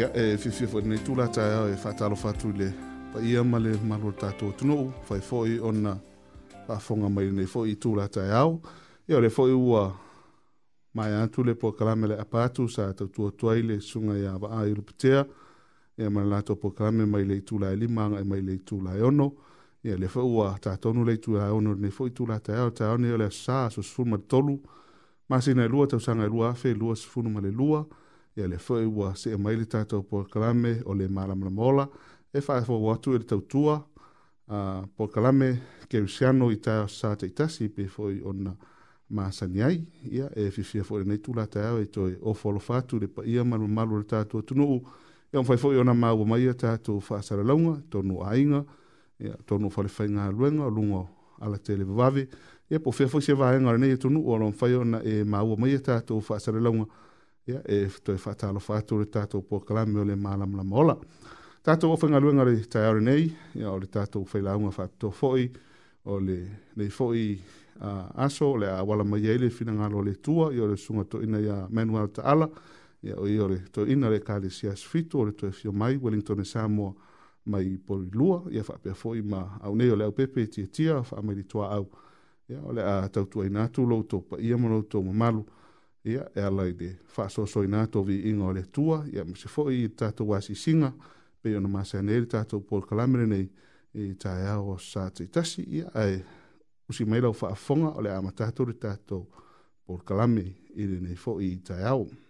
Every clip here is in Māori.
ia e fifia foʻi lenei tulata ao e faatalofa e atu i le paia ma le malua tatou atunuu fai foʻi ona faafoga mai lenei foʻi i tulata e ao ia o le foʻi ua mae atu le pokalame le apa atu sa tautuatua ai le suga iā vaa i lupetea ia ma le latou e pokalame mai le itulae lima agae mai le itulae ono ia le foʻi ua tatonu le itulae ono lenei foʻi tulata e ao taone ia o le asosa asosufunu ma le tolu masina e lua tausaga e lua afe lua sufunu ma le lua, lua ia e le foi ua see mai le tatou porokalame o le malamalamaola e faafou atu i le tautua uh, porokalame kerisiano i ta sa taʻitasi pe foi ona masani ai ia e fifia foi lenei tulataau e toe ofoalofa atu i le paia malumamalu le tatou atunuu e ma fai foi ona maua mai a tatou faasalalauga tonu aiga ia tonu falefaiga aluega o luga ala tele vavave ia po fea foi se vaega lenei atunuu alo mafai ona e maua mai a tatou faasalalauga ya e to fa ta lo fa to le ta to po kala me le mala mala mola ta to ofa ngalu ngare ta ore nei ya o le ta to fa la unga fa to foi o le le foi a aso le a wala ma ye le fina ngalo le tua yo le sunga to ina ya manual ta ala ya o yo le to ina le ka le sia sfito o le to fio mai wellington e samo mai po lua ya fa pe foi ma au nei o le pepe tia tia fa mai le tua au ya o le a tau tua ina tu lo to pa ia mo lo to ma malu ma ia e ala i te whaasosoina tō vi inga le tua, ia se fo i tātou wasi singa, pe i ona masea neri tātou pōr kalamere nei i tāi au o sā te tasi, ia ai usi meila o whaafonga o le amatātou re tātou pōr kalame i re nei fo i tāi au. Ia.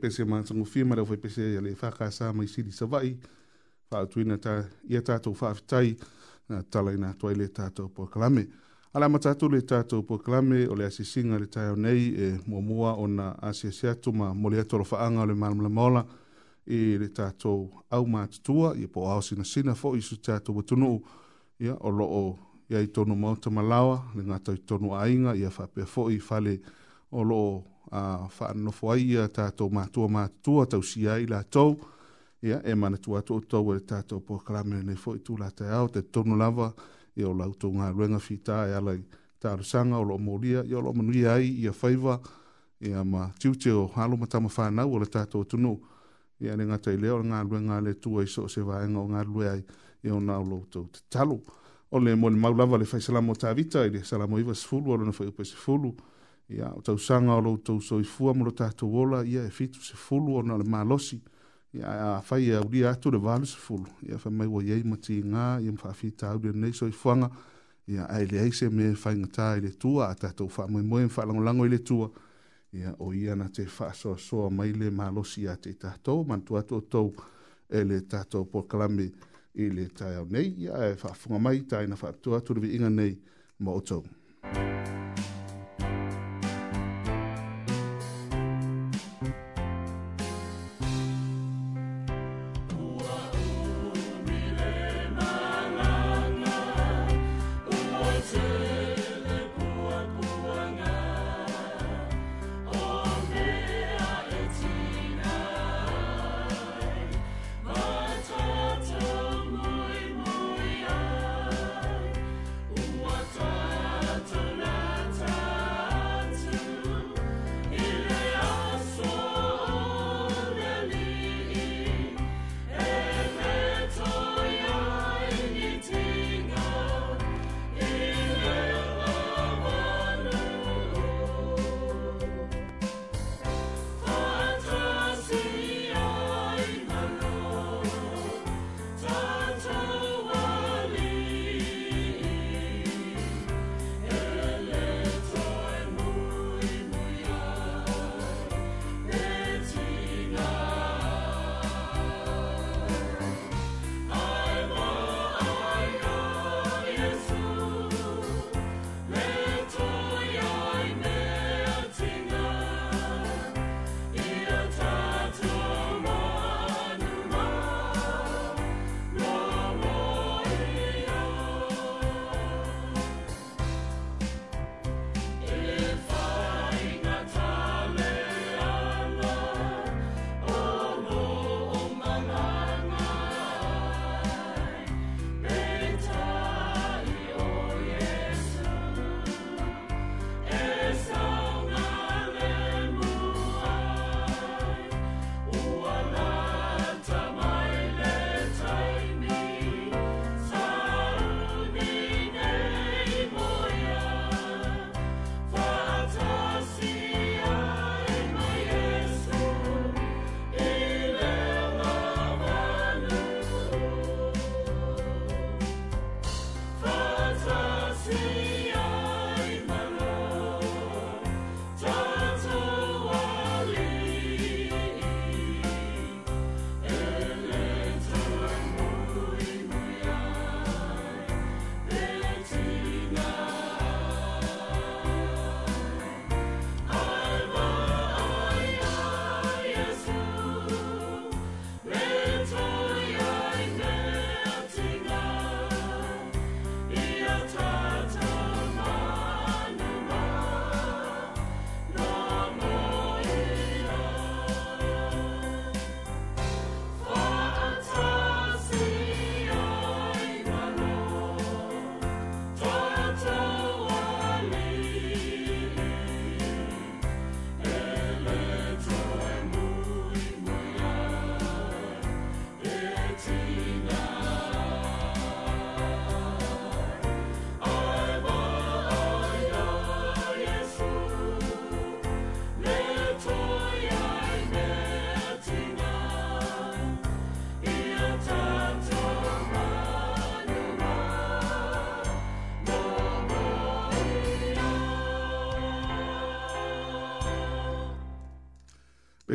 pese ma sango firma le fai pese ya le faka sa mai sidi savai fa tuina ta ia tato fa fitai na tala ina toile tato po kalame ala matatu le tato po kalame o le asisinga le tayo nei e muamua o na asia siatu ma mole ato lo faanga le malamla maola i le tato au matutua e po au sina sina fo isu tato watunu ya o loo ia i tonu mauta malawa le ngata i tonu ainga ia fa pe fo i fale o loo whaanofo uh, aia tātou to mātua tausia i lātou. Ia, e mana to atu o tau e po karame nei fo i tūla te ao, te tonu lava, e o lau tū ngā ruenga whita e alai tāru sanga o lo moria, e o lo manui ai i a whaiva, e a ma tiu te o halo matama whānau o le tātou tunu, e ane ngatai leo ngā ruenga le tua i so se vāenga o ngā rue ai, e o nā o lo tū te O le mole maulava le whaisalamo tāvita, e le salamo iwa sifulu, o lo na whaiupa sifulu, e ia o tausaga o loutou soifua mo ta to ola ya e fitu sefulu ona le malosi ia afai e aulia atu le valu sefulu ia faamaiuai ai ma tigā ia ma faafitauli lenei soifuaga ia ae leai se me faigatā i le tua a mo en fa lango i le tua ia o ia na te so mai le malosi ya te ta tatou manatu to to e le tatou pokalame i le ta nei ya fa fanga mai taina faapitoa atu le viiga nei ma outou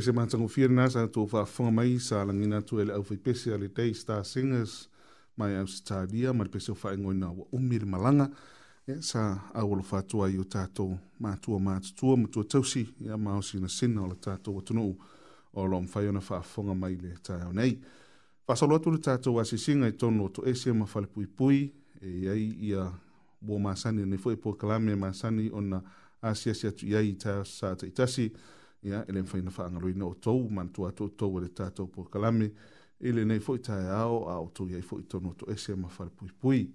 se matango fia na sa tō wha whanga mai sa langina tō ele au whai pese a le day star singers mai au se tā ria, mai pese o whae ngoi nā wa umiri malanga yeah, sa au alo whātua i o tātou mātua mātutua mātua tausi i e, a mausi na sina o le tātou watunu o lo mwhai ona wha whanga mai le tā au nei. Whasalo atu le tātou asi singa i tono o tō esia ma whale pui pui e iai i a wō māsani, nei fwoi pō kalame māsani o na asiasi atu iai i tā sa taitasi. Ta ia ele fai na fanga lui no tou man tua tou tou e le tato po kalame ele nei foi ta ao a o tou foi to no to ese ma fal pui pui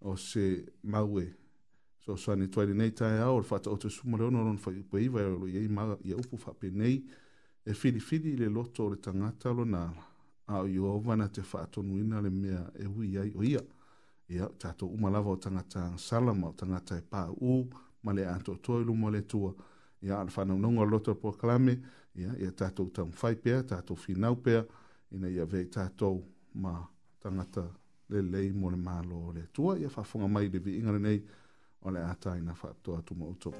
o se maue so so ni twa nei ta ao fa to to sumo no non foi pe iva lo ye ma ye upu fa pe nei e fili fili le loto le tangata lo na a yo vana te fa to nuina le mea e hui ai o ia ia tato lava o tangata salama o tangata e pa u male anto toilu mole tua ya ia ana fanaunaga o loto poklame ia ia tatou taumafai pea tatou finau pea ina ia vei tatou ma tagata lelei mo le malo o le atua ia faafoga mai i le viiga lenei o le a taina faapitoa atumautou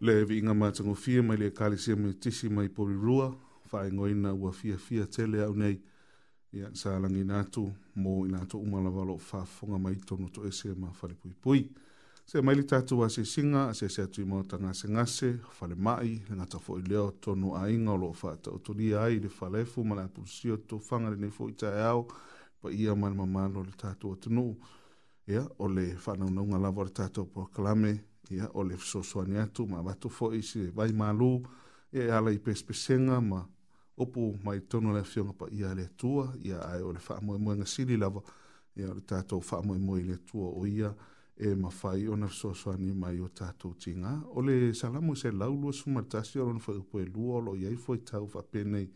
le vi inga mātango fia mai le kāle sia tisi mai pori rua, whae ngoi na ua fia fia tele au nei, ia sa langi nātu, mō i nātu umalawalo whafonga mai tono to ese ma whale pui pui. Se mai li tātu a se singa, a se se atu i mōta ngase ngase, whale mai, le ngata fo i leo tono a inga o lo whata o toni ai, le whale fu, mana apulusio to whanga le nei fo i tae au, pa ia mani mamano le tātu o tenu. Ia, o le whanau naunga lawa le tātu o proklame, ia, ia o le fesoasoani atu ma vatu foʻi se vai malu ia e ala i pesepesega ma upu mai tonu le afioga paia a le atua ia ae o le faamoemoega sili lava ia o le tatou faamoemoe i le atua o ia e mafai ona fesoasoani mai o tatou tigā o le salamo se lau luasuma le tasi o lona faiupu e lua o loo iai foi tau faapenei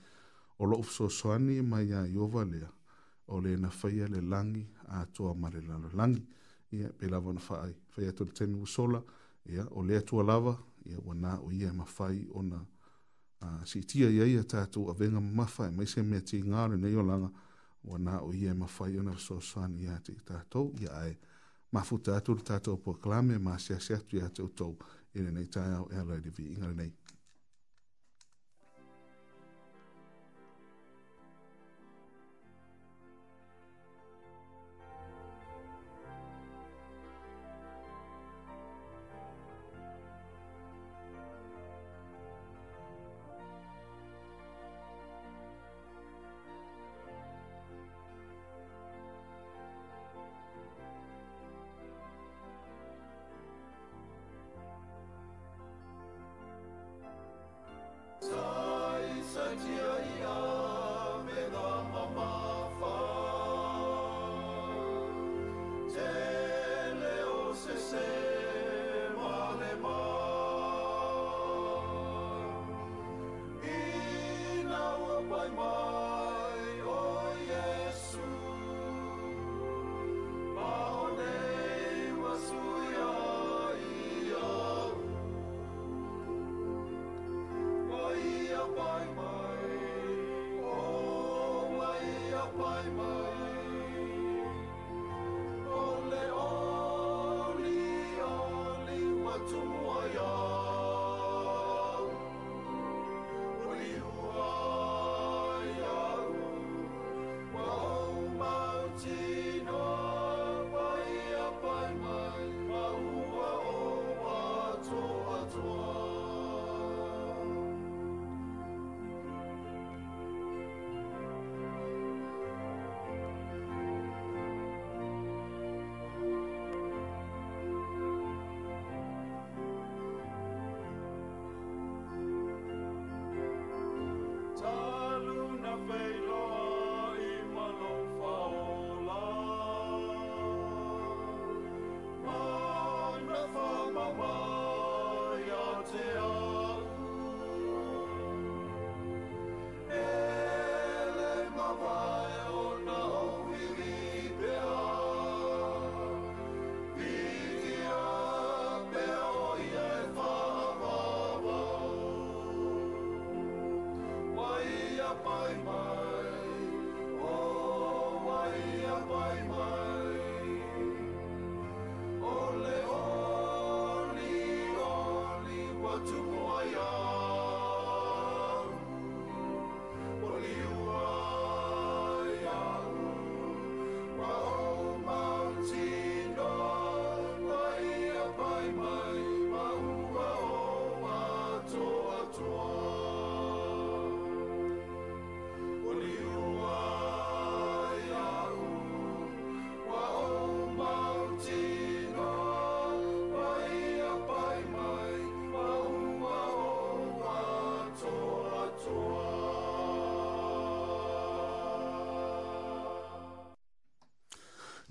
o loʻu fesoasoani mai ia iova lea o le na faia le lagi atoa ma le lalolagi ia pe lava ona faai faia tonitaimi usola ia o lea tua lava ia ua nā o ia e mafai ona a si tia ia ia tātou a venga mafai mai se mea ti ngāre nei o langa ua o ia e mafai ona so sani ia te tātou ia ai mafu tātou tātou po ma se se atu ia tātou tau ina nei tāia o ea lai divi ingare nei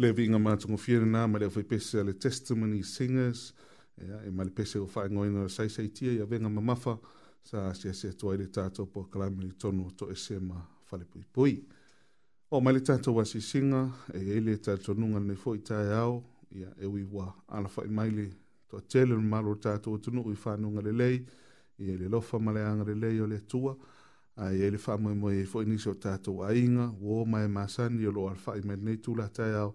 le vinga matungu fiere nā, ma le awhai pese le testimony singers, e ma le pese o whaingo ina sai sai tia, ia venga mamafa, sa se se toa ire tātou po kalamini tonu to e se ma whale pui pui. O ma le tātou wasi singa, e ele e tātou nunga nei fo i tāi au, ia e ui wā ala whai maile toa tele no maro tātou tunu ui whanunga le lei, ia le lofa ma le anga le lei o le tua, a ia le whamoe moe e, e fo inisi o tātou a inga, wō mai masani o lo alfa i mai nei tūla tāi au,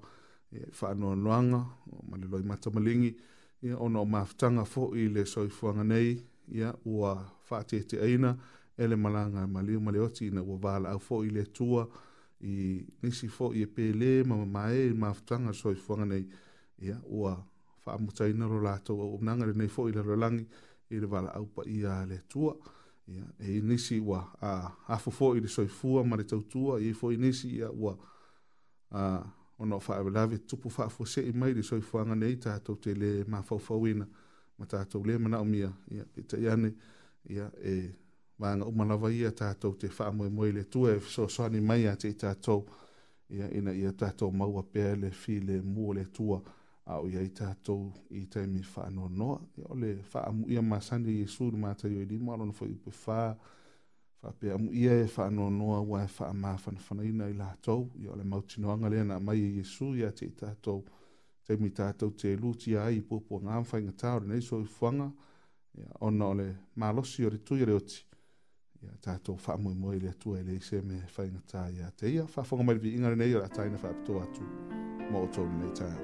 E, whanoanoanga o mani loi mata malingi ia, e, ono maftanga fo i le soifuanga nei ia ua whaatete aina ele malanga maliu malioti ina ua vala au fo i le tua i nisi fo i e pele ma mae i maftanga soifuanga nei ia ua whaamutaina ro lato o nangare nei fo i le rolangi i le vala au pa ia le tua ia e nisi ua a hafo fo i le soifua ma le tautua i e fo i nisi ia ua a uh, ona o faavelave tupu faafoasee mai le soifoaga nei tatou te lē mafaufauina ma tatou lē manaʻomia ia peitaʻi ane ia e vagauma lava ia tatou te faamoemoe le tua e fesoasoani mai a teʻi tatou ia ina ia tatou maua pea le filemu o le tua ao iai tatou i taimi faanoanoa ia o le faamuia masani iesu le matai o i lima o lona foi upefā whapea mu ia e wha noa wa e wha a māwhana whana ina i lātou, i ole mautinoanga lea nā mai i e Jesu i a te i tātou, te mi tātou te lūti ai i pōpō ngā mwhai ngā tāore nei so i whanga, ia ona ole mālosi o re tui re oti, ia tātou wha amui moi lea tua i lei se me whai ngā tā i te ia, wha whanga mai vi ingare nei o la taina wha apitō atu, Mo o tōni nei tāi.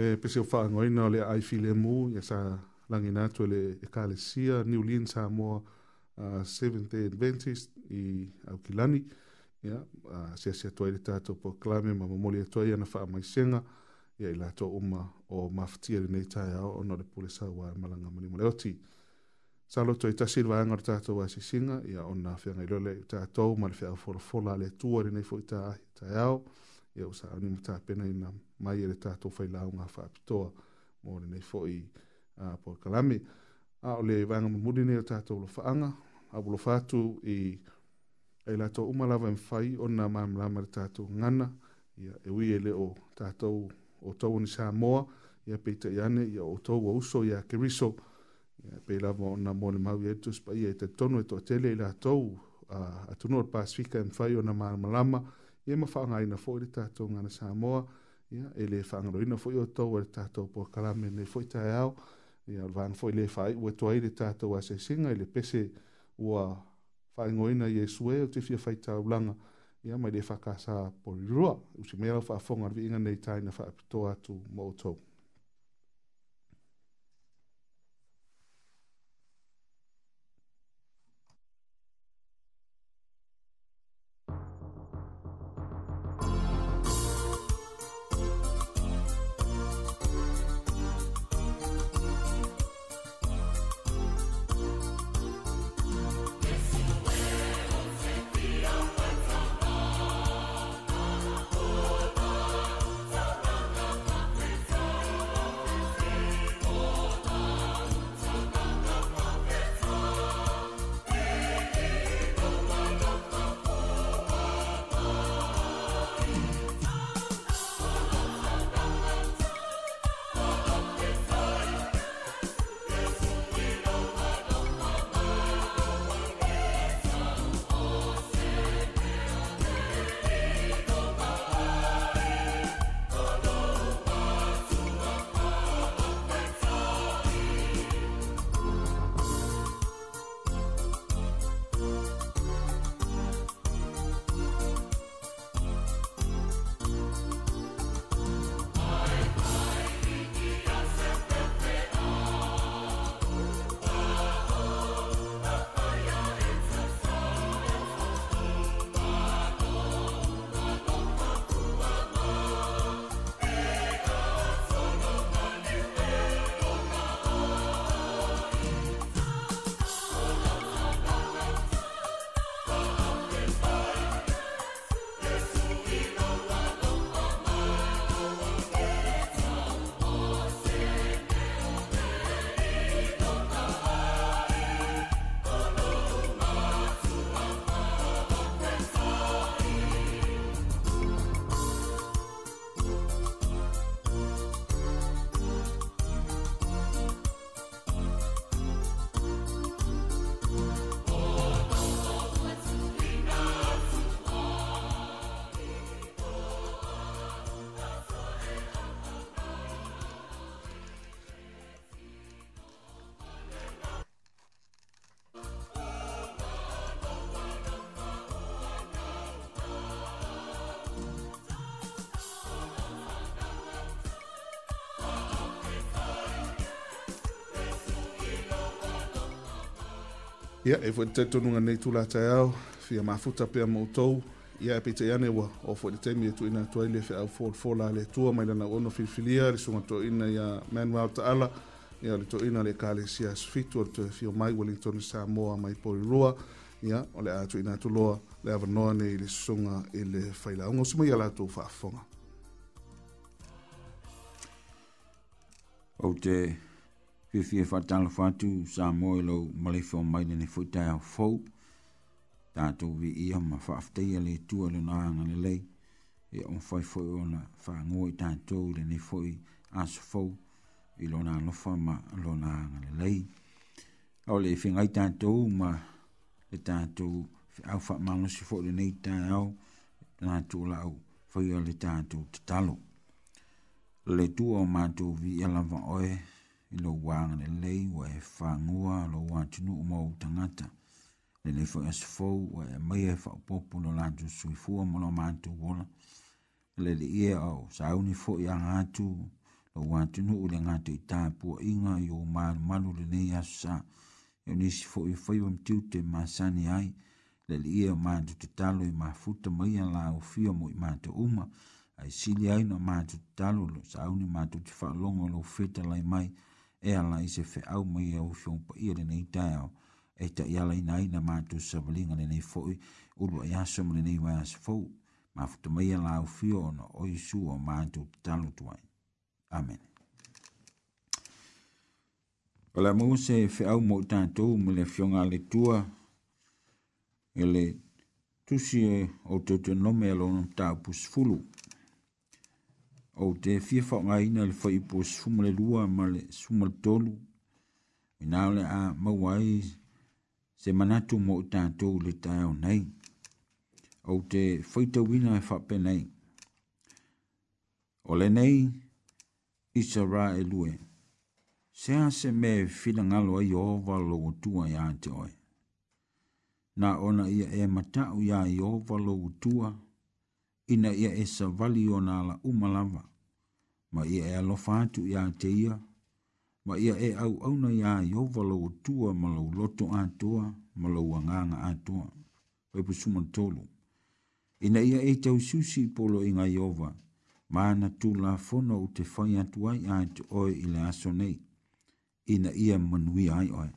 pe pe se fa ngoi no le ai file mu ya sa langina to le e kalesia new lin sa mo a uh, seventh day adventist i aukilani ya a uh, se se to ile tato po clame ma mo le to ia na fa mai senga ya ila to uma o maftia le nei ta ya o no le pole sa wa malanga mo le oti sa lo to ita silva ngor tato wa si singa ya ona fe ngai lo le tato ma le fa fo fo la le tuari nei fo ita ta ya ia ua saʻauni matapena ina mai e le tatou failaoga faapitoa mo lenei foʻi pokalami ao le vaega mamuli nei o tatou lofaaga au lofa atu i ai latou uma lava e mafai ona mamalama le tatou gagana ia e ui e lē o tatou outou ni sa moa ia peitaʻi ane ia outou ua uso iā keriso ia pei lava ona mo le mau iaitus paia e talitonu e toʻatele i latou atunua o le pasifika e mafai ona mamalama ma ia ma faaogaina foʻi le tatou gana samoa ia e lē faagaloina foʻi o tou e le tatou pokalame nei foʻi taeao ia le vaga foʻi lē faaiʻu atu ai le tatou asesiga i e le pese ua faaigoina iesue o te fia faitaulaga ia mai lē faakasa polirua usimea lau faafoga le viiga nei taina faapitoa atu mo outou ia e foi tatatonuga nei tulataeao fia mafuta pea moutou ia e peitaʻi ane ua o foʻi le taimi e tuuina atu ai le feʻau folafola a le atua mai lana uono filifilia to suga ina ia manuel taala ia to ina le ekalesia asfitu o le toe fio mai wellington samoa mai polilua ia o le a tuuina atu loa le avanoa nei le susuga i le failauga o suma ia latou faafofoga ou te fifi e fatala fatu sa moe lo malefo mai lene futai a e fau tato vi ia ma faafteia le tua le na hanga le lei e on fai fai ona faa ngoi tato le ne fai aso fau i lo na lofa ma lo na hanga le lei au le fingai tato ma le tato au faa malo si fai le nei tai au na tu la au fai le tato tatalo le tua o mato vi ia e lava oe i lo wang le lei wa e fangua lo wang tinu umo utangata. Le le fwoi as fwou wa e mai e fwa popo lo lantu sui fwa mo lo mantu wola. Le le ie au sa au ni fwoi ang atu lo wang tinu ule ngatu i tāpua inga i o malu malu le nei asu sa. Eo nisi fwoi fwoi wam tiute ma sani ai le le ie o mantu te talo i mafuta mai an la ufio mo i mantu uma. Ai sili aina mātu talo, sa au ni mātu te whaalongo lo feta lai mai, e ala i se fe au mai au fio pa ia le nei tau e ta i ala ina ina mātu sa valinga le nei fōi urua i aso mo le nei wai asa fōu ma futa mai ala au fio ono o i su o mātu talu tuai Amen Ola mou se fe au mo tātou mo le fionga le tua e le tusi e o tōtou nome alo nam tāu pusfulu Amen o te fia whaungaina le whai po sumale lua ma le sumale tolu. I nā le a mawai se manatu mo i tātou le tāo nei. O te whaita wina e whape nei. O le nei, i sa rā e lue. Se a se me whina ngalo ai o walo o tua i ante oi. Nā ona ia e matau ia i o walo o tua, ina ia e sa vali o nā la umalawa ma ia e alofa atu ia te ia, ma ia e au auna ia i au valau atua ma lau loto atua ma lau anganga atua. Waipu suman tolu. Ina ia e tau susi polo inga iowa, ma ana tu la fono u te fai atu ai atu oe ila aso nei. Ina ia manui ai oe.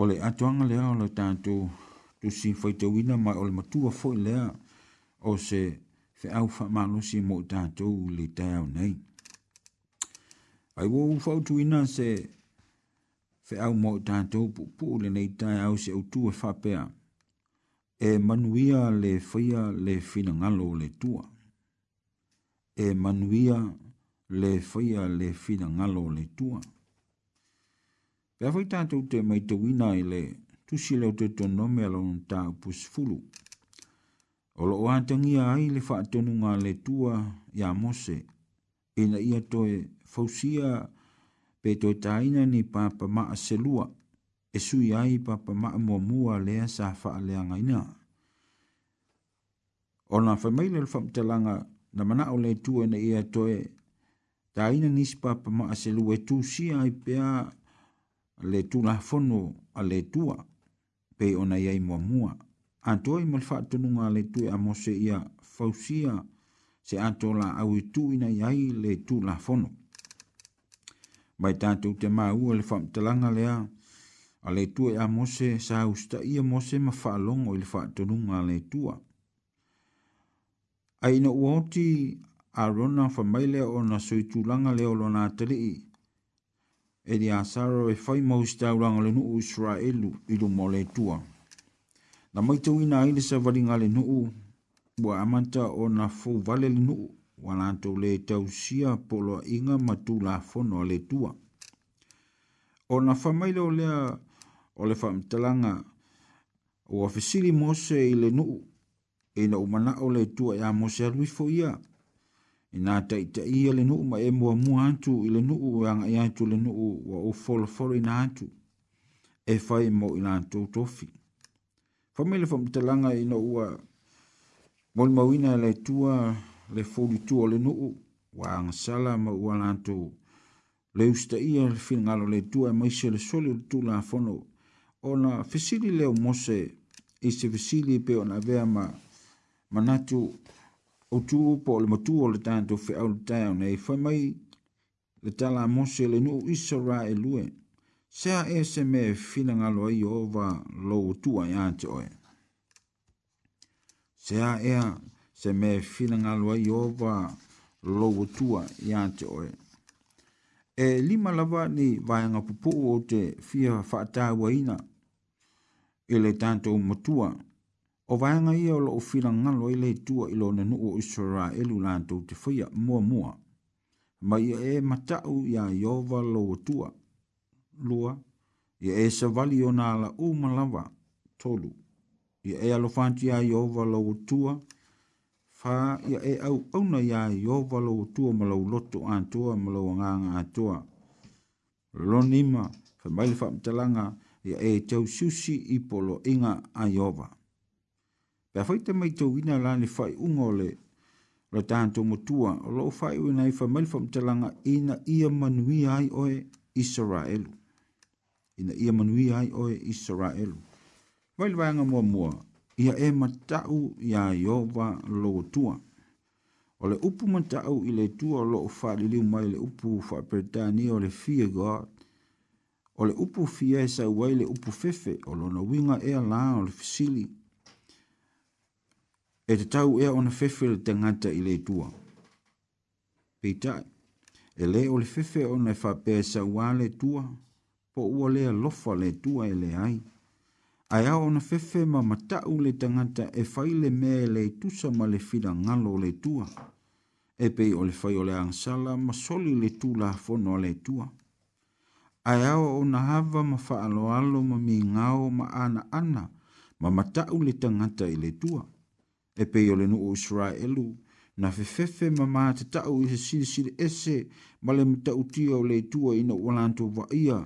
Ole atuanga lea ole tātou, tu si fai tau ina mai ole matua fo lea, o se fe au fa malo si mo tato u le tau nei. Ai wo ufau tu ina se fe au mo tato pu pu le nei tai au se utu e fapea e manuia le fia le fina ngalo le tua. E manuia le fia le fina ngalo le tua. Pea fai tato te mai tawina i le tusi leo te tonome alon ta upus fulu. Pea o lo atangia ai le faatonu ngā le tua ia mose, e na ia toe fausia pe toe taina ni papa maa selua, e sui ai papa maa mua mua lea sa faa lea ngaina. O na whamaila le whamtalanga na mana o le tua na ia toe taina nisi papa maa selua e tu si ai pea le tu lafono a le tua pe ona iai mua mua a toi mal fa tununga le tu a mose ia fausia se atola au i tu ina iai le tu la fono. Mai tātou te māu le fam talanga lea, a le tu a mose sa usta ia mose ma fa longo le fa tununga le tua. Ai ina uoti a rona fa maile o na sui tulanga leo lo nā tali e di asaro e fai mausta ulanga le nuu Israelu ilu mo le tua. Mo le tua na mai tau ina aile sa waringa le nuu, wa amanta o na fau vale le nuu, wala antau le tau sia polo inga matu la fono le tua. O na whamaila o lea o le whamtalanga o afisili mose i le nuu, e na umana o le tua ya mose arwifo ia, e na ita ia le nuu ma e mua mua antu i le nuu, e anga i antu le nuu wa o folo folo ina antu, e fai mo ina antu tofi. Whamele wha mtalanga i no ua mol mawina le tua le fulu tua le nuu wa angasala ma ua lanto le usta ia le whingalo le tua e maise le soli le tula fono o na fesili leo mose i se fesili pe o na vea ma manatu o tuu po le matu o le tanto fe au le tae o nei whamai le tala mose le nuu isa rā e lue se a ese me fina ngalo i ova lo utua i ante oe. Se a ea se me fina ngalo i ova lo utua i ante oe. E lima lava ni vayanga pupu o te fia whaata waina i le tanto matua. O vayanga ia o lo o fina ngalo i le tua i lo nanu o isora elu lanto te whia mua mua. Mai e matau ia i ova lo utua i lua, ia e sa vali o nāla umalawa tolu, ia e alofanti a iowa lau tua, fa ia e au auna ia iowa lau tua malau loto antua, malau anganga antua. Lonima, fa maile fa mtalanga, ia e tau susi i polo inga a iowa. Pea fai te mai tau ina lani fai ungole, la tanto tua, o lo fai uina i fa maile fa mtalanga ina ia manuia ai oe Israelu ina ia manui ai oe Israel. Vai lwai anga mua mua, ia e matau ia Yehova lo tua. O le upu matau i le tua lo o fa liliu mai le upu fa pertani o le fear God. O le upu fia e sa wai le upu fefe o lo na winga e ala o le fisili. E te tau ea o na fefe le tangata i le tua. Pei tai, e le o le fefe o na fa e pesa wale tua. Pei tai, po ua lea lofa le tua e le ai. Ai au na fefe ma matau le tangata e fai le mea le tusa ma le fina ngalo le tua. E pei o le fai o le angsala ma soli le tu la fono le tua. Ai au o na hava ma faalo alo ma mi ngao ma ana ana ma matau le tangata i le tua. E pei o le nuu Israelu na fefefe ma ma te tau i se sile sile ese ma le matau tia o le tua ina walanto wa ia. Ia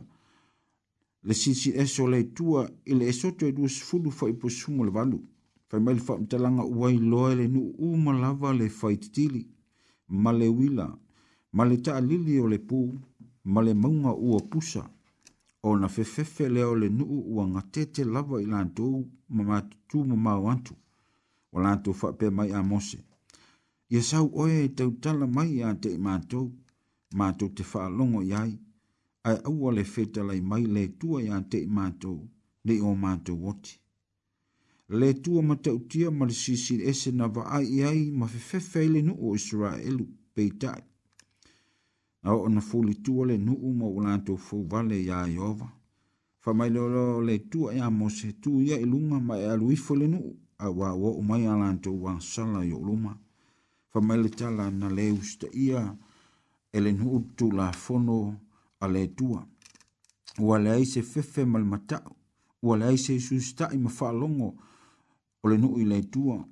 le sisi eso le tua i le esoto e du sfulu fa i posumo le valu. Fa i maile fa mtalanga uai loa e le nu uma lava le faititili, ma le wila, ma le taa lili o le pu, ma le maunga ua pusa, o na fefefe leo le nuu ua ngatete lava i lantou ma matutu ma mawantu, o lantou fa pe mai a mose. Ia sau oe e tautala mai a te i mātou, mātou te whaalongo iai, ai aua le fetalai mai le tua iā tei matou le o matou oti le tua matautia ma le sisiliese na vaai ai ma fefefe ai le nuu o isaraelu peitaʻi a oo na fulitua le nuu ma ua latou fouvale iā ieova faamailoaloa o le tua iā mose tu ia i luga ma e aluifo le nuu auā ua oʻu mai a latou asala i oo luma faamai le tala na le usitaʻia e le nuu tulafono ale tua. Ua le aise fefe mal matau. Ua le aise susta i mafaa longo. O le nuu i le tua.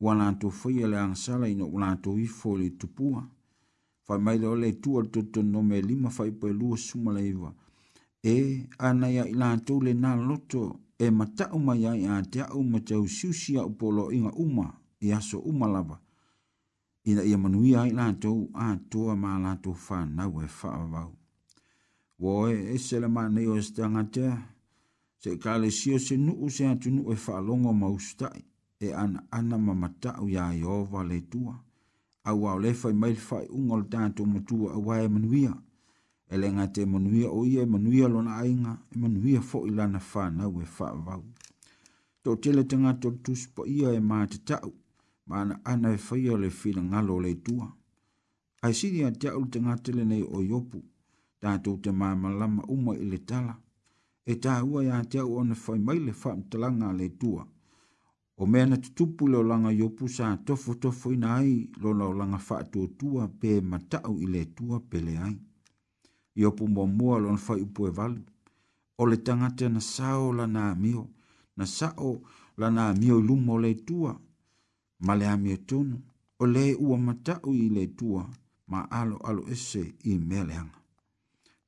Ua la anto feia le angsala ino ua la anto ifo le tupua. Fai maile o le tua le toto no me lima fai pa lua suma le iwa. E ana ya i la anto le na loto e matau mai ai a te au matau siusia upolo inga uma i aso umalaba. Ina ia manuia i la anto a toa ma la anto fa nau e faa vau wo e se le ma ne o stanga te se ka le sio se nu u se atu nu e fa longo ma usta e ana ana ma mata u ya yo le tua a wa le fa mai fa u ngol ta tu mo tu a wa manuia e le nga e manuia o ye manuia lo ainga e manuia fo ilana lana fa na u e fa va u to te le tanga to spo ia e ma te ta ma ana ana e fa yo le fina ngalo le tua ai si dia te ul tanga te le nei o yopu tātou te māmalama uma i le tala, e tā ua ia te au ona whai mai le whamtalanga le tua. O mea na tutupu leo langa iopu sa tofu tofu ina ai lo lau langa whaatua tua pe matau i le tua pele ai. Iopu mua mua lo na whai upu e valu. O le tangata na sao la nā mio, na sao la nā mio lumo le tua, ma le amia tonu, o le ua matau i le tua, ma alo alo ese i mea leanga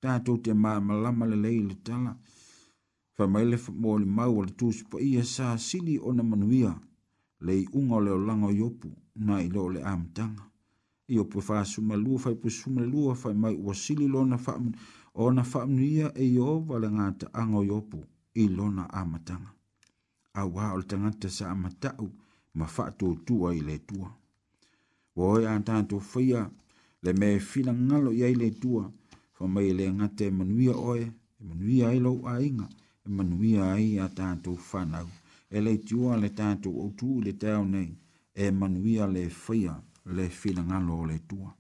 tātou te māmalama lelei le tala faamai le mo le mau o le tusi po ia sa sili ona manuia le iʻuga o le olaga i opu na i loo le amataga i opu e fasumalua faipusumalelua faamai ua sili lona ona faamanuia e ioova le gataaga i opu i lona amataga auā o le tagata sa amataʻu ma faatūtū ai le tua ua oe a tatou faia le mea e filagalo i ai le tua, tua wa mai le ngate manuia oe, e manuia ai lau ainga, e manuia ai a tātou whanau. E le tiua le tātou autu le tau nei, e manuia le whaia le whilangalo le tua.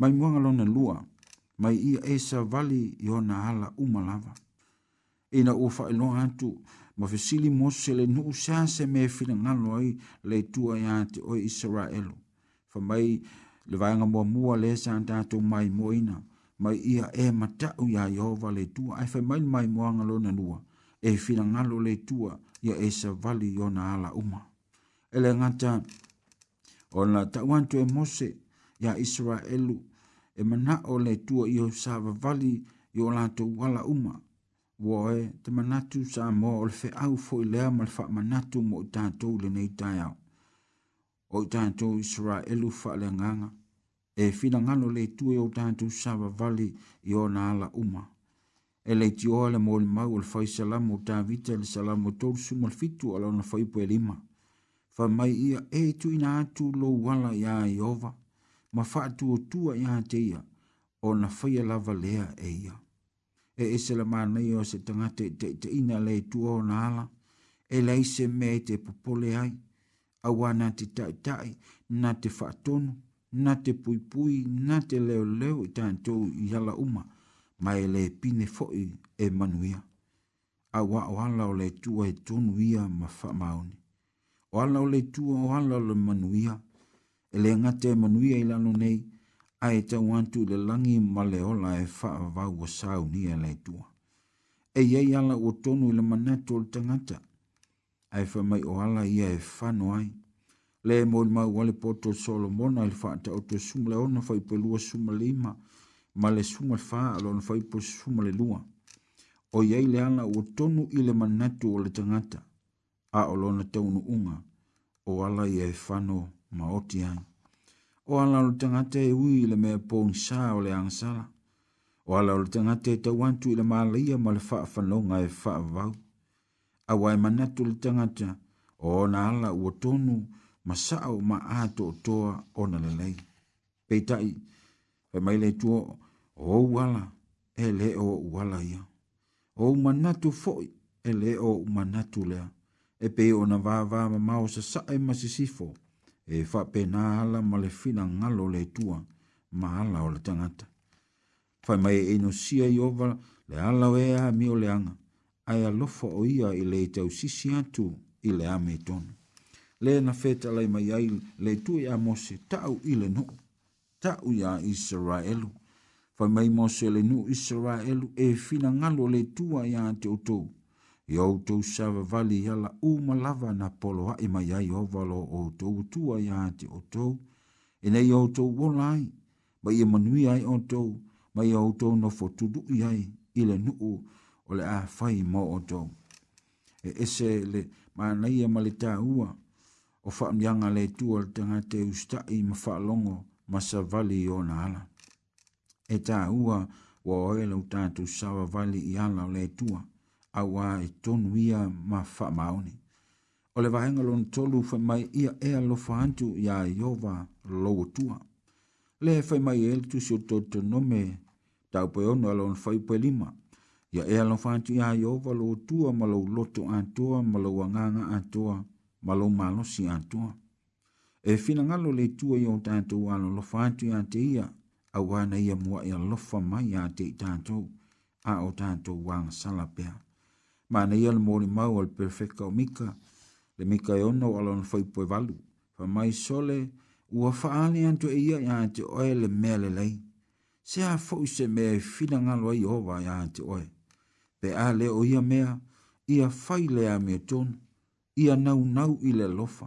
Mai muanga lona lua, mai ia e sa vali i ona ala umalava. E na ufa ilo atu, ma fesili mose le nuu sase me whilangalo ai le tua ia te oi Israelu. Fa mai le vanga mua mua le sa tātou mai moina, mai mai ia e matau ia Yehova le tua ai fai mai mai moanga lona lua e fina ngalo le tua ia e sa vali yona ala uma ele ngata ona tawan tu e mose ya israelu e mana e o le tua io sa vali yo la to wala uma woe te mana tu sa mo ol fe au fo le mal fa mana tu mo ta to le nei ta ya o ta to israelu fa le nganga e finangalo le tue o tātou sawa vali i o nā ala uma. E le ti oa le mōli mau al fai salamu tā vita le salamu tōru suma al fitu ala ona fai pue lima. Fa mai ia e tu ina atu lo wala ia i ova, ma fa atu o tua ia te ia, o na fai alava lea e ia. E e se la mānei o se tangate te, te ina le tua o nā ala, e le ise me te popole ai, awana te tai tai na te fa'atonu, na te pui, na te leoleo i tātou i ala uma ma e le pine foi e manuia. A wā o hala o le tua e tonu ia ma wha maone. O hala o le tua o hala o le manuia e le ngate manuia i lano nei a e tau antu le langi ma le ola e wha vau o sau ni e le tua. E iei ala o tonu i le manato o le tangata a e wha mai o hala ia e whanoai le mol ma wale poto solo mona il fa ta oto sumle ona fai pe lua sumle ma ma le sumle fa alon fai po sumle lua o yei le ana o tonu ile manatu o le tangata a olona tonu unga o ala ye fano ma oti ai o ala le tangata e ui le me pon sa o le angsala o ala le tangata e ta wantu ile malia ma le fa fanonga e fa vau a wai manatu le tangata o ona ala o tonu ile ma sa'a o ma'a to'otoa ona lelei peita'i faimai leitua ou ala e lē o o'u ala e ia ou manatu fo'i e lē o o'u manatu lea e pei ona vāvā mamao sasa'a e masisifo e fa'apenā ala ma le finagalo leitua ma ala o le tagata faimai e inosia i ova le ala o ea amio leaga ae alofa o ia i le itausisi atu i le ame tonu le na feta lai mai ai le tu ya mose tau ile no tau ya israel fa mai mose le nu israel e fina ngalo le tu ya te oto yo to sava vali yala u malava na polo ai e mai ai o valo o to tu ya te oto e nei o to volai ba ye manui ai o to ma ye o to no fo tu du ai ile nu o le a fai mo o to e ese le ma nei ma le ta ua o faamianga le tua le tanga te ustai ma faalongo ma sa vali i ona ala. E tā ua wa oele u tātu sawa vali i ala le tua, a wā e tonu ia ma faamaone. O le vahenga lona tolu fai mai ia e alofa antu ia i ova loa tua. Le fai mai e tu si o tōtu nome tau pe ono alona fai pe lima. Ia e alofa antu ia i ova loa tua ma lau loto antua ma lau anganga antua malo malo si atua. E fina ngalo le tua i o tātou alo lo fātu i ate ia, a wana ia mua ia lofa mai a te i tātou, a o tātou wanga sala pia. Mana ia le mori mau al perfeka o mika, le mika e ono alo na fai poe valu, fa mai sole ua faale antu e ia i a te oe le mea le lei. Se a fau se mea e fina ngalo ai owa i a te oe. Pe a le o ia mea, ia fai le a mea tonu, ia nau nau i le lofa,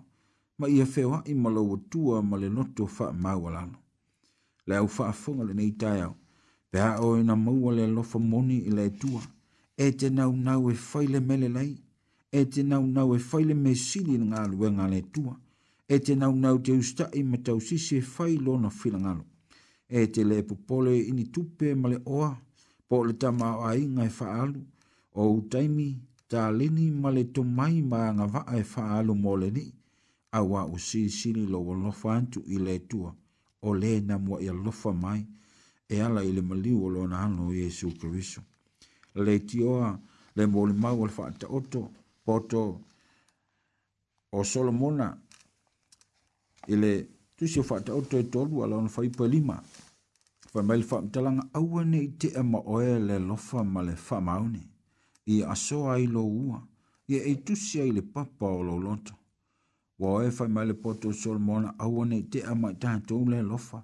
ma ia whewa i malau tua ma le noto wha maua lano. Le au wha afunga le nei tai au, pēha o ina maua le lofa moni i le tua, e te nau nau e whaile mele lei, e te nau nau e whaile me sili ngā luenga le tua, e te nau nau te usta i me tau sisi e whailo na whila ngalo, e te le pupole i ni tupe ma le oa, po le tama o ai ngai e wha alu, o utaimi, talini ma le tumai ma nga vaa e faa alu mole ni, awa u si sini lo wa lofa antu i le tua, o le na mua i lofa mai, e ala i le maliu o lona anu Yesu Kriso. Le tioa, le mole mau al faa ta oto, poto, o Solomona, i le tu si faa ta oto e tolu ala ono faa ipa lima, faa mail faa mtalanga awa ne i te ema oe le lofa ma le faa maune i asoa i lo ua, i e tusi ai le papa o lo loto. Wa e fai mai le poto o sol au ane te ama i tātou le lofa,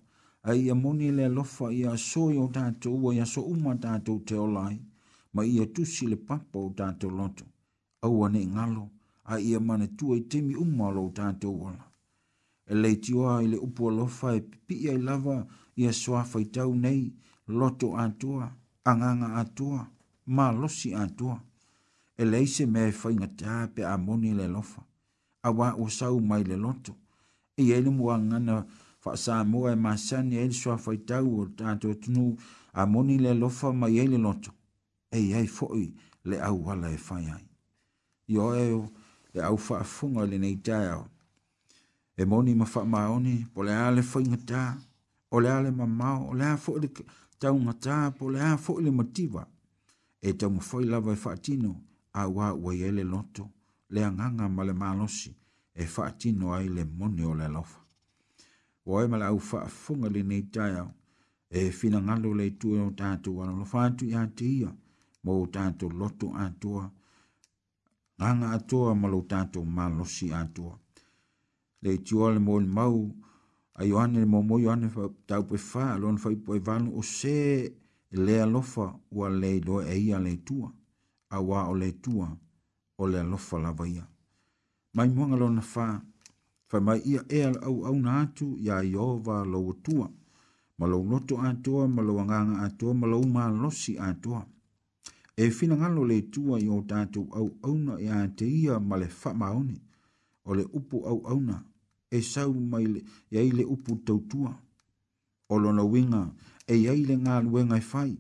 a i amoni le lofa i asoa i o tātou wa i aso uma tātou te olai, ma i e tusi le papa o tātou loto. Au ane ngalo, a i amane tua i temi uma lo tātou wala. E le tioa i le upo lofa e pipi i lava i asoa fai tau nei, loto atua, anganga Anga atua ma losi atua. E leise me e fai ngatea pe a moni le lofa. A wā o sau mai le loto. E ele mua ngana wha sa mua e masani e elisua fai tau o tato tunu a moni le lofa mai ele loto. E ei foi le au wala e fai ai. Io e o e au wha afunga le nei tāo. E moni ma wha maoni po le ale fai ngatea. O le ale mamau, o le a fo'i le taungata, po le a fo'i le mativa e tau mawhai lawa e whaatino a wā ua le loto, le anganga ma le malosi e whaatino ai le moni o le lofa. O e mala au whaafunga le nei taiao, e fina ngalo le tu e o tātou ala lofātu i ate ia, mo tātou loto atua, nganga atua ma lo tātou malosi atua. Le tiua le mōni mau, a Ioane le mōmō Ioane tau pe whā, lōn whaipo e vanu o se e lea lofa ua le do e ia le tua, a wā o le tua o le lofa la ia. Mai mwanga lo na fa whai mai ia e al au au na tu ya i o lo o tua, ma lo loto atua, ma lo anganga atua, ma lo umā losi atua. E fina nga lo le tua yo o tātou au au na e a te ia ma le whā o le upu au au na, e sau mai le, e le upu tautua, o lo na winga, e iai le galuega e fai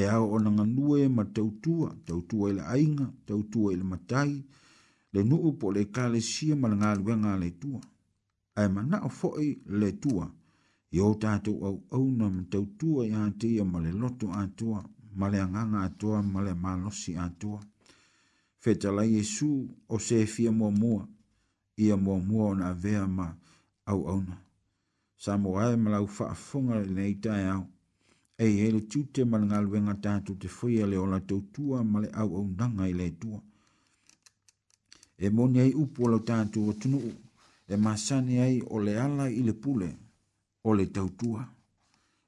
e ao ona ganua e ma tautua tautua i le aiga tautua i le matai le nuu po o le ekalesia ma le galuega a le tua ae manao foʻi le tua iō tatou auau na ma tautua iā te ia ma le loto atoa ma le agaga atoa ma le malosi atoa fetalai iesu o sefia muamua ia muamua ona avea ma auauna au sa mo ai malau fa fonga nei tai au e ele tute malanga luenga tatu te foi ele ola tau tua male au au nanga ele tua e moni ai upo lo tatu o tunu e masani ai ole ala ile pule ole tau tua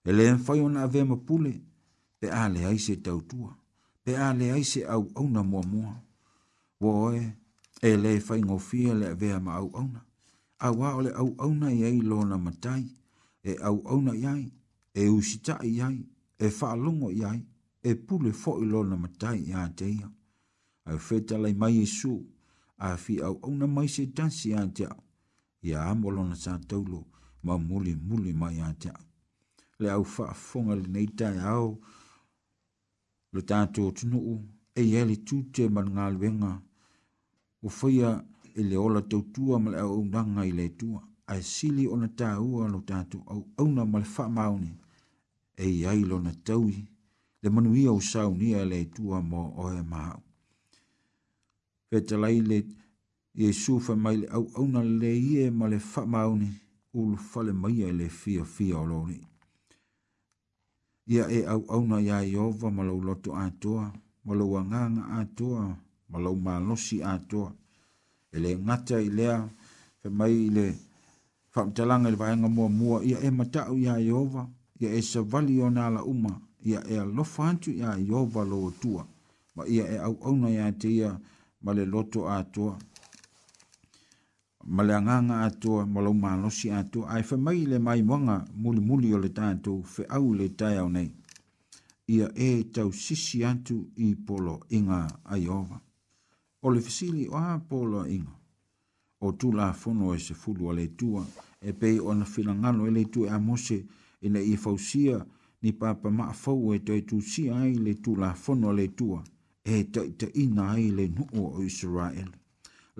ele en fai ona ave ma pule pe ale ai se tau tua pe ale ai se au au na mua mua woe ele fai ngofia le ave ma au au na awa o le au au nei ai lona matai, e au au nei ai, e usita i ai, e whaalongo i ai, e pule fo i lona matai i a teia. Au feta lai mai e su, a fi au au na mai se tansi a teia, i a amolona sa taulo, ma muli muli mai a teia. Le au whaafonga le neitai au, le tātou tunu u, e yele tūte man ngā luenga, o whaia, e le ola tautua ma le au aunanga i le tua. A sili ona tā ua lo tātu au auna ma le whaamaone. E iai lo na taui, le manu ia usau ni le tua mo oe maau. Peta lai le Iesu fa mai le au auna le ie ma le whaamaone ulu fale mai e le fia fia o loni. Ia e au auna ia i ova ma lau loto atoa, ma lau anganga atoa, ma lau malosi atoa ele ngata i lea fe mai i le whamtalanga i le vahenga mua mua ia e matau ia Jehova ia e savali o nala uma ia e alofa antu ia Jehova lo tua ma ia e au auna ia te ia ma le loto atua ma le anganga atua ma lau manosi atua ai fe mai le mai mwanga muli muli o le tātou fe au le tai au nei ia e tau sisi atu i polo inga a Jehova o le fisili o apolo inga. O tu la fono e se fulu a le tua, e pei o na filangalo e le tua e amose, e na i fausia ni papa maa fau e toi tu si ai le tu la fono le tua, e te ta ina ai le nuu o Israel.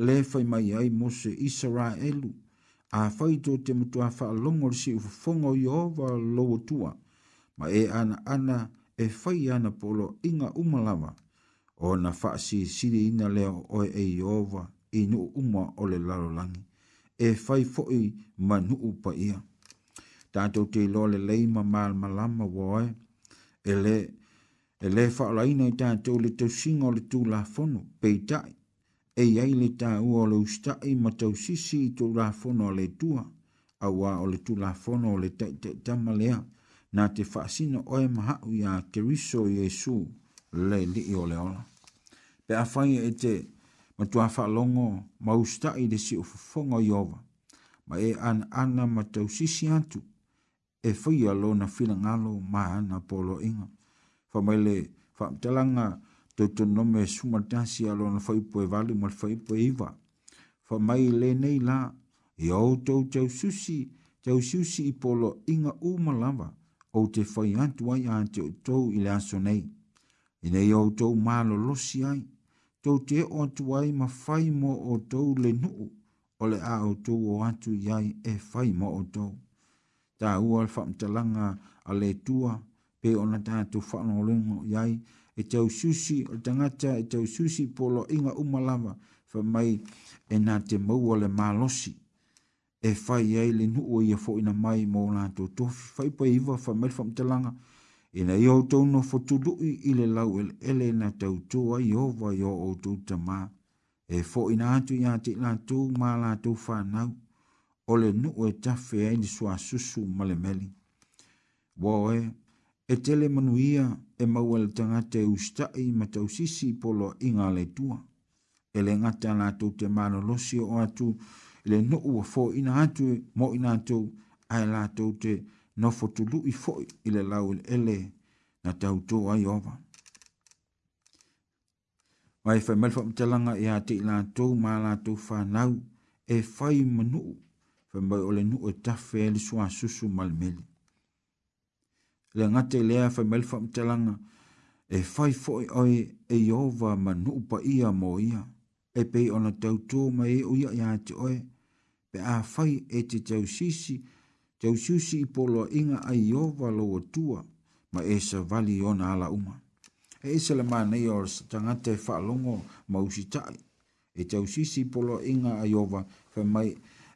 Le fai mai ai mose Israelu, a fai to te mutua faa longo le si ufufongo i ova lo tua, ma e ana ana e fai ana polo inga umalawa, o na fa si siri ina le o e iowa i nu uma o le lalo langi. E fai foi ma nu upa ia. Tātou te lo le leima maal malama wae, e le, e le fa la ina i tātou le tau singa o le tū la fono, pei tai, e iai le tā ua o le ustai ma tau sisi i tū la fono le tua, a wā o le tū la fono o le tai tai tama lea, nā te fa sina oe maha ia te riso Jesu le li i ole ola e afangi e te matua whaalongo maustai le si ufufonga yova, ma e an ana matau sisi atu, e whai alo na whina ngalo maana polo inga. Wha mai le whaamtalanga tautu nome sumatasi alo na whaipo e vali ma whaipo e iwa. Wha mai le nei la, e autou tau susi, tau susi i polo inga umalawa, o te whai atu ai a te utou i le aso nei. I nei autou malo losi ai, tau te o tu ai ma fai mo o tau le nuu o le a o tu o atu iai e fai mo o tau. Ta ua le whamtalanga a le tua pe ona ta tu whanau lungo iai e tau susi o tangata e tau susi polo inga umalama fa mai e nā te maua le malosi e fai iai le nuu ia fo ina mai mo nā tu tofi fai pa iwa fa mai le whamtalanga e na iau tau no fotudui i le lau ele ele na tau toa i hova i o tau tama e fo ina atu i ati la tau ma la tau whanau o le nu e tafe e ni sua susu male meli. Wawe, e tele manuia e mawele tanga te ustai ma tau sisi polo inga le tua. E le ngata la tau te mano losi o atu le nu ua fo ina atu mo ina atu ai la tau te manuia no fotulu i fo i le lau le ele na tau tō ai ova. Mai e, e whai malwha mtelanga e, e a i la tou mā la tō whanau e whai manu whai ole nu e tawhi e le sua susu malmeli. Le ngate lea whai malwha mtelanga e whai foi i oi e i ova manu pa ia mo ia e pei ona tau tō mai e uia i a te pe a whai e te tau sisi e tau susi i polo inga a iowa lo o tua, ma e sa vali o na ala uma. E e sa le mana i or sa tangate whaalongo ma usi E tau susi i polo inga a iowa, fa mai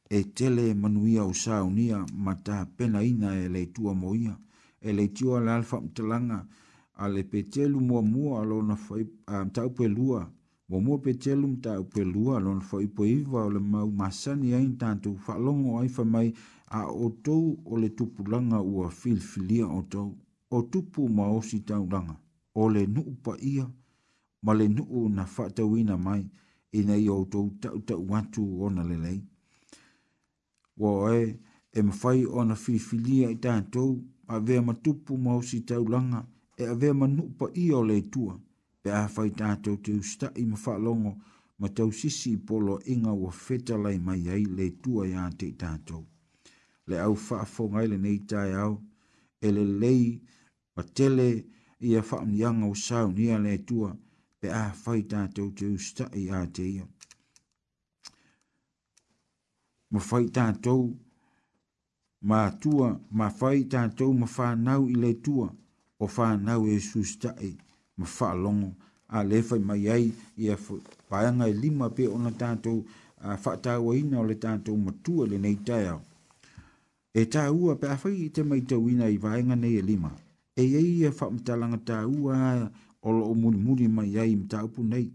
e tele manuia o sa unia ma ta pena ina e le tua mo ia. E le tua le alfa mtalanga, a le petelu mua mua alo na fai, a mta upe lua, mua mua petelu mta upe lua alo na fai iwa o le mau masani ain tantu whaalongo ai fa mai, a o tou o le tupulanga ua filfilia o tou, o tupu ma o si taulanga, o le nuu pa ia, ma le nuu na whatawina mai, e nei o tou tau tau watu o na lelei. lei. Wa e, e mawhai o na filfilia i tou, a vea ma tupu ma o si taulanga, e a vea ma nuu pa ia o le tua, pe a whai tātou te usta i ma longo, ma tau sisi polo inga ua fetalai mai ai le tua ia te tātou le au faafoga ai lenei taeao e lelei ma tele ia faamiaga o saunia le tua pe a fai tatou te usitaʻi a te ia ma fai tatou ma atua ma fai tatou ma fanau i le tua o nau e susitaʻi ma faalogo a fai mai ai ia paeaga e lima pe ona tatou a faatauaina o le tanto tatou matua lenei taeao e tā ua pe awhai i te mai tauina i vāenga nei e lima. E ei e whamitalanga tā ua o lo o muri muri mai ai i mta upu nei.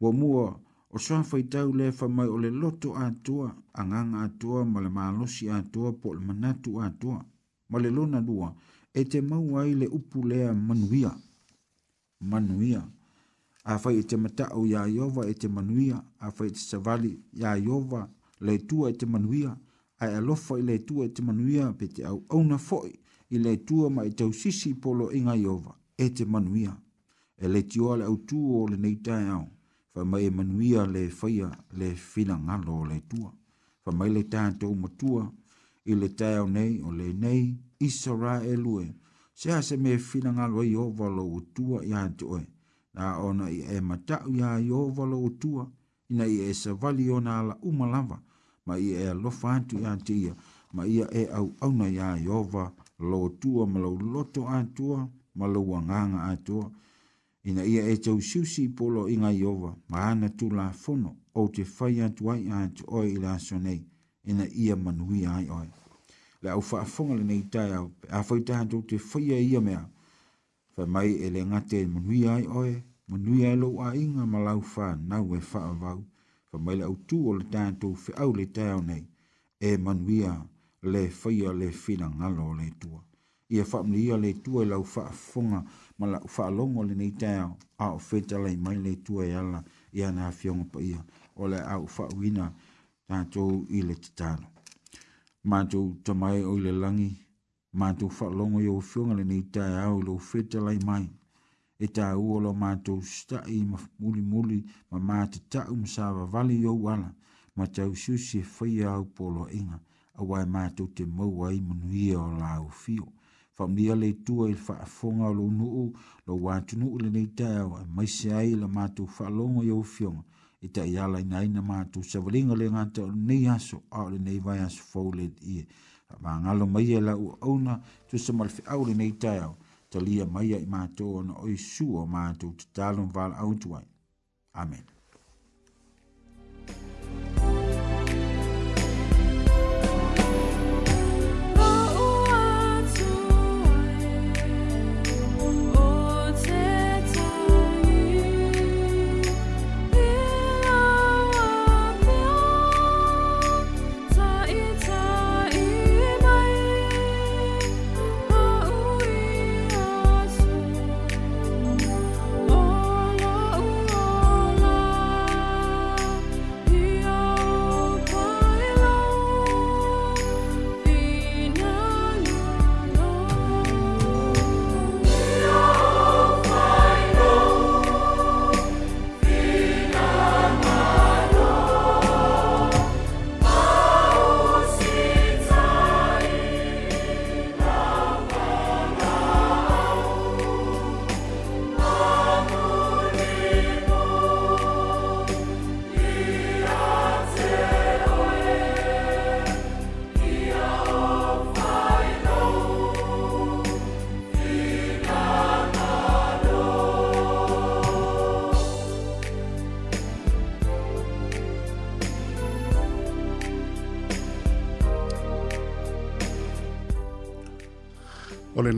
Wa mua o sawhai tau le wha mai o le loto ātua, a nganga ātua, ma le mālosi ātua, po le manatu ātua. Ma le lona lua, e te mau ai le upu lea manuia. Manuia. A whai e te matau ia iowa e te manuia, a whai e te savali ia iowa le tua e te Manuia ae alofa i le atua e te manuia pe te auauna foʻi i le atua ma i tausisi i polo iga ieova e te manuia e le tioa le autū o lenei taeao faamai e manuia le faia le finagalo o le atua faamai le tatou matua i le taeao nei o lenei isaraelue sea se mea finagalo ai ova lou atua iā toe na ona i e mataʻu iā ieova lou atua ina i e savali ona alauma lava la ma ia e alofa atu iā te ia ma ia e auauna iā ieova lau atua ma lau loto atua ma lau agaga atua ina ia e tausiusi i poloiga ieova ma ana tulafono ou te fai atu ai a toʻoe i le aso ina ia manuia ai oe le au faafoga lenei taeau pe afai tatou te faia ia mea faamai mai ele gate manuia ai oe manuia e lou aiga ma lau fanau e faavau fa fa mai la utu o le tātou fe au le tāo nei e manuia le whaia le whina ngalo le tua. Ia whamni ia le tua i lau wha funga ma lau wha longo le nei tāo a o whenta lei mai le tua i ala i ana a pa ia o le au wha wina tātou i le tātano. Mātou tamai o le langi, mātou wha longo i o whiunga le nei tāo i lau whenta lei mai e tā ua lo mātou stai ma muli muli ma māta tau msa wa vali au ala ma tau susi e whai au polo inga a wai e mātou te mau ai manuia e o la au fio. Whamia le tua i wha afonga lo nuu lo wātu nuu le nei tā au e maise ai la mātou wha longa i au fionga e tā i ala ina ina mātou sa valinga le ngāta o nei aso e au le nei vai aso fau le ie. Ma ngalo maia la au au na tu sa malfi au le nei tā au talia mai ai mātou ana oi su o mātou tatalo mwala autu ai. Amen.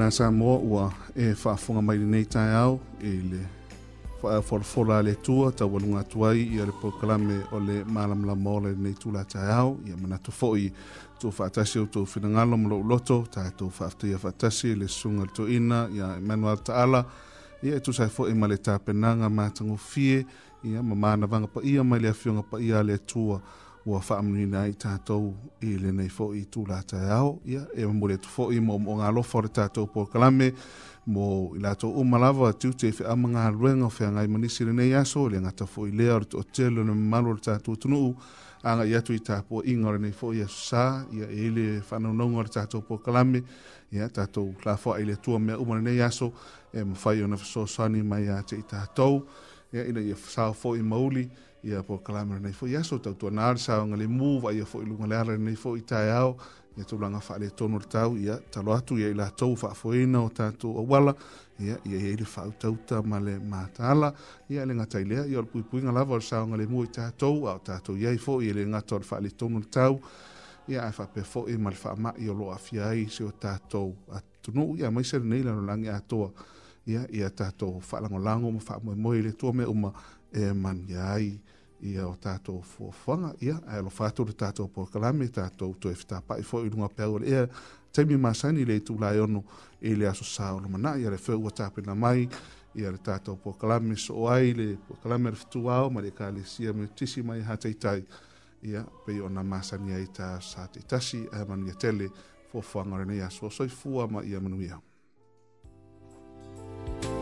na sa mo ua e fa funga mai nei tai au e le fa for for la le tua ta walunga tuai i le proclame o le malam la mole nei tula tai au i mana to foi to fa tasi o to finanga lo mo loto ta to fa to ia fa le sunga to ina i manual taala i e tu sai fo i male ta penanga ma tango fie i ma mana vanga pa ia mai le afunga pa ia le tua ua faamunina ai tatou i lenei foʻi tulataeao ia e mamuli atu foʻi mo moogalofa o le tatou pokalame mo i latou uma lava tiute i feʻamagaluega o feagai manisi lenei aso le agata foʻi lea o le toʻatele o le mamalu o le tatou tunuu agaʻi atu i tapuaʻiga o lenei foʻi asosā ia e ile faanaunauga o le tatou pokalame ia tatou lafoaʻi le atua mea uma lenei aso e mafai ona fesoasoani mai iā te i tatou ia ina ia fasao i mauli ia po kalamara nei foi aso tau tua nar sa nga le move ia foi lunga le ala nei fo tai ao ia tu langa fa le tonu tau ia talo atu ia la tau fa foi na o tatu o wala ia ia le fa tau ta male matala ia le nga tai le ia o pui pui nga lava sa nga le move tai tau o tatu ia foi ele nga tor fa le tonu tau ia fa pe fo i mal fa ma ia lo afia ai se o tatu atu no ia mai ser nei la langa atoa ia ia tatu fa langa langa mo fa mo mo ele tu me uma e man yai. Yeah ia o tātou fuafanga ia, ai lo fātou le tātou porakalame, tātou tō efi tāpa, i fōi runga pēo le ea, teimi māsaini le tū lai ono, e le aso sā o lumana, ia le whēua tāpina mai, ia le tātou porakalame, so ai le porakalame le fitu ao, ma le kā le sia me tisi mai hātai tai, ia, pei o na māsaini ai tā sā te tasi, e manu ia tele, fuafanga rene ia, so soi fua ma ia manu ia. Thank you.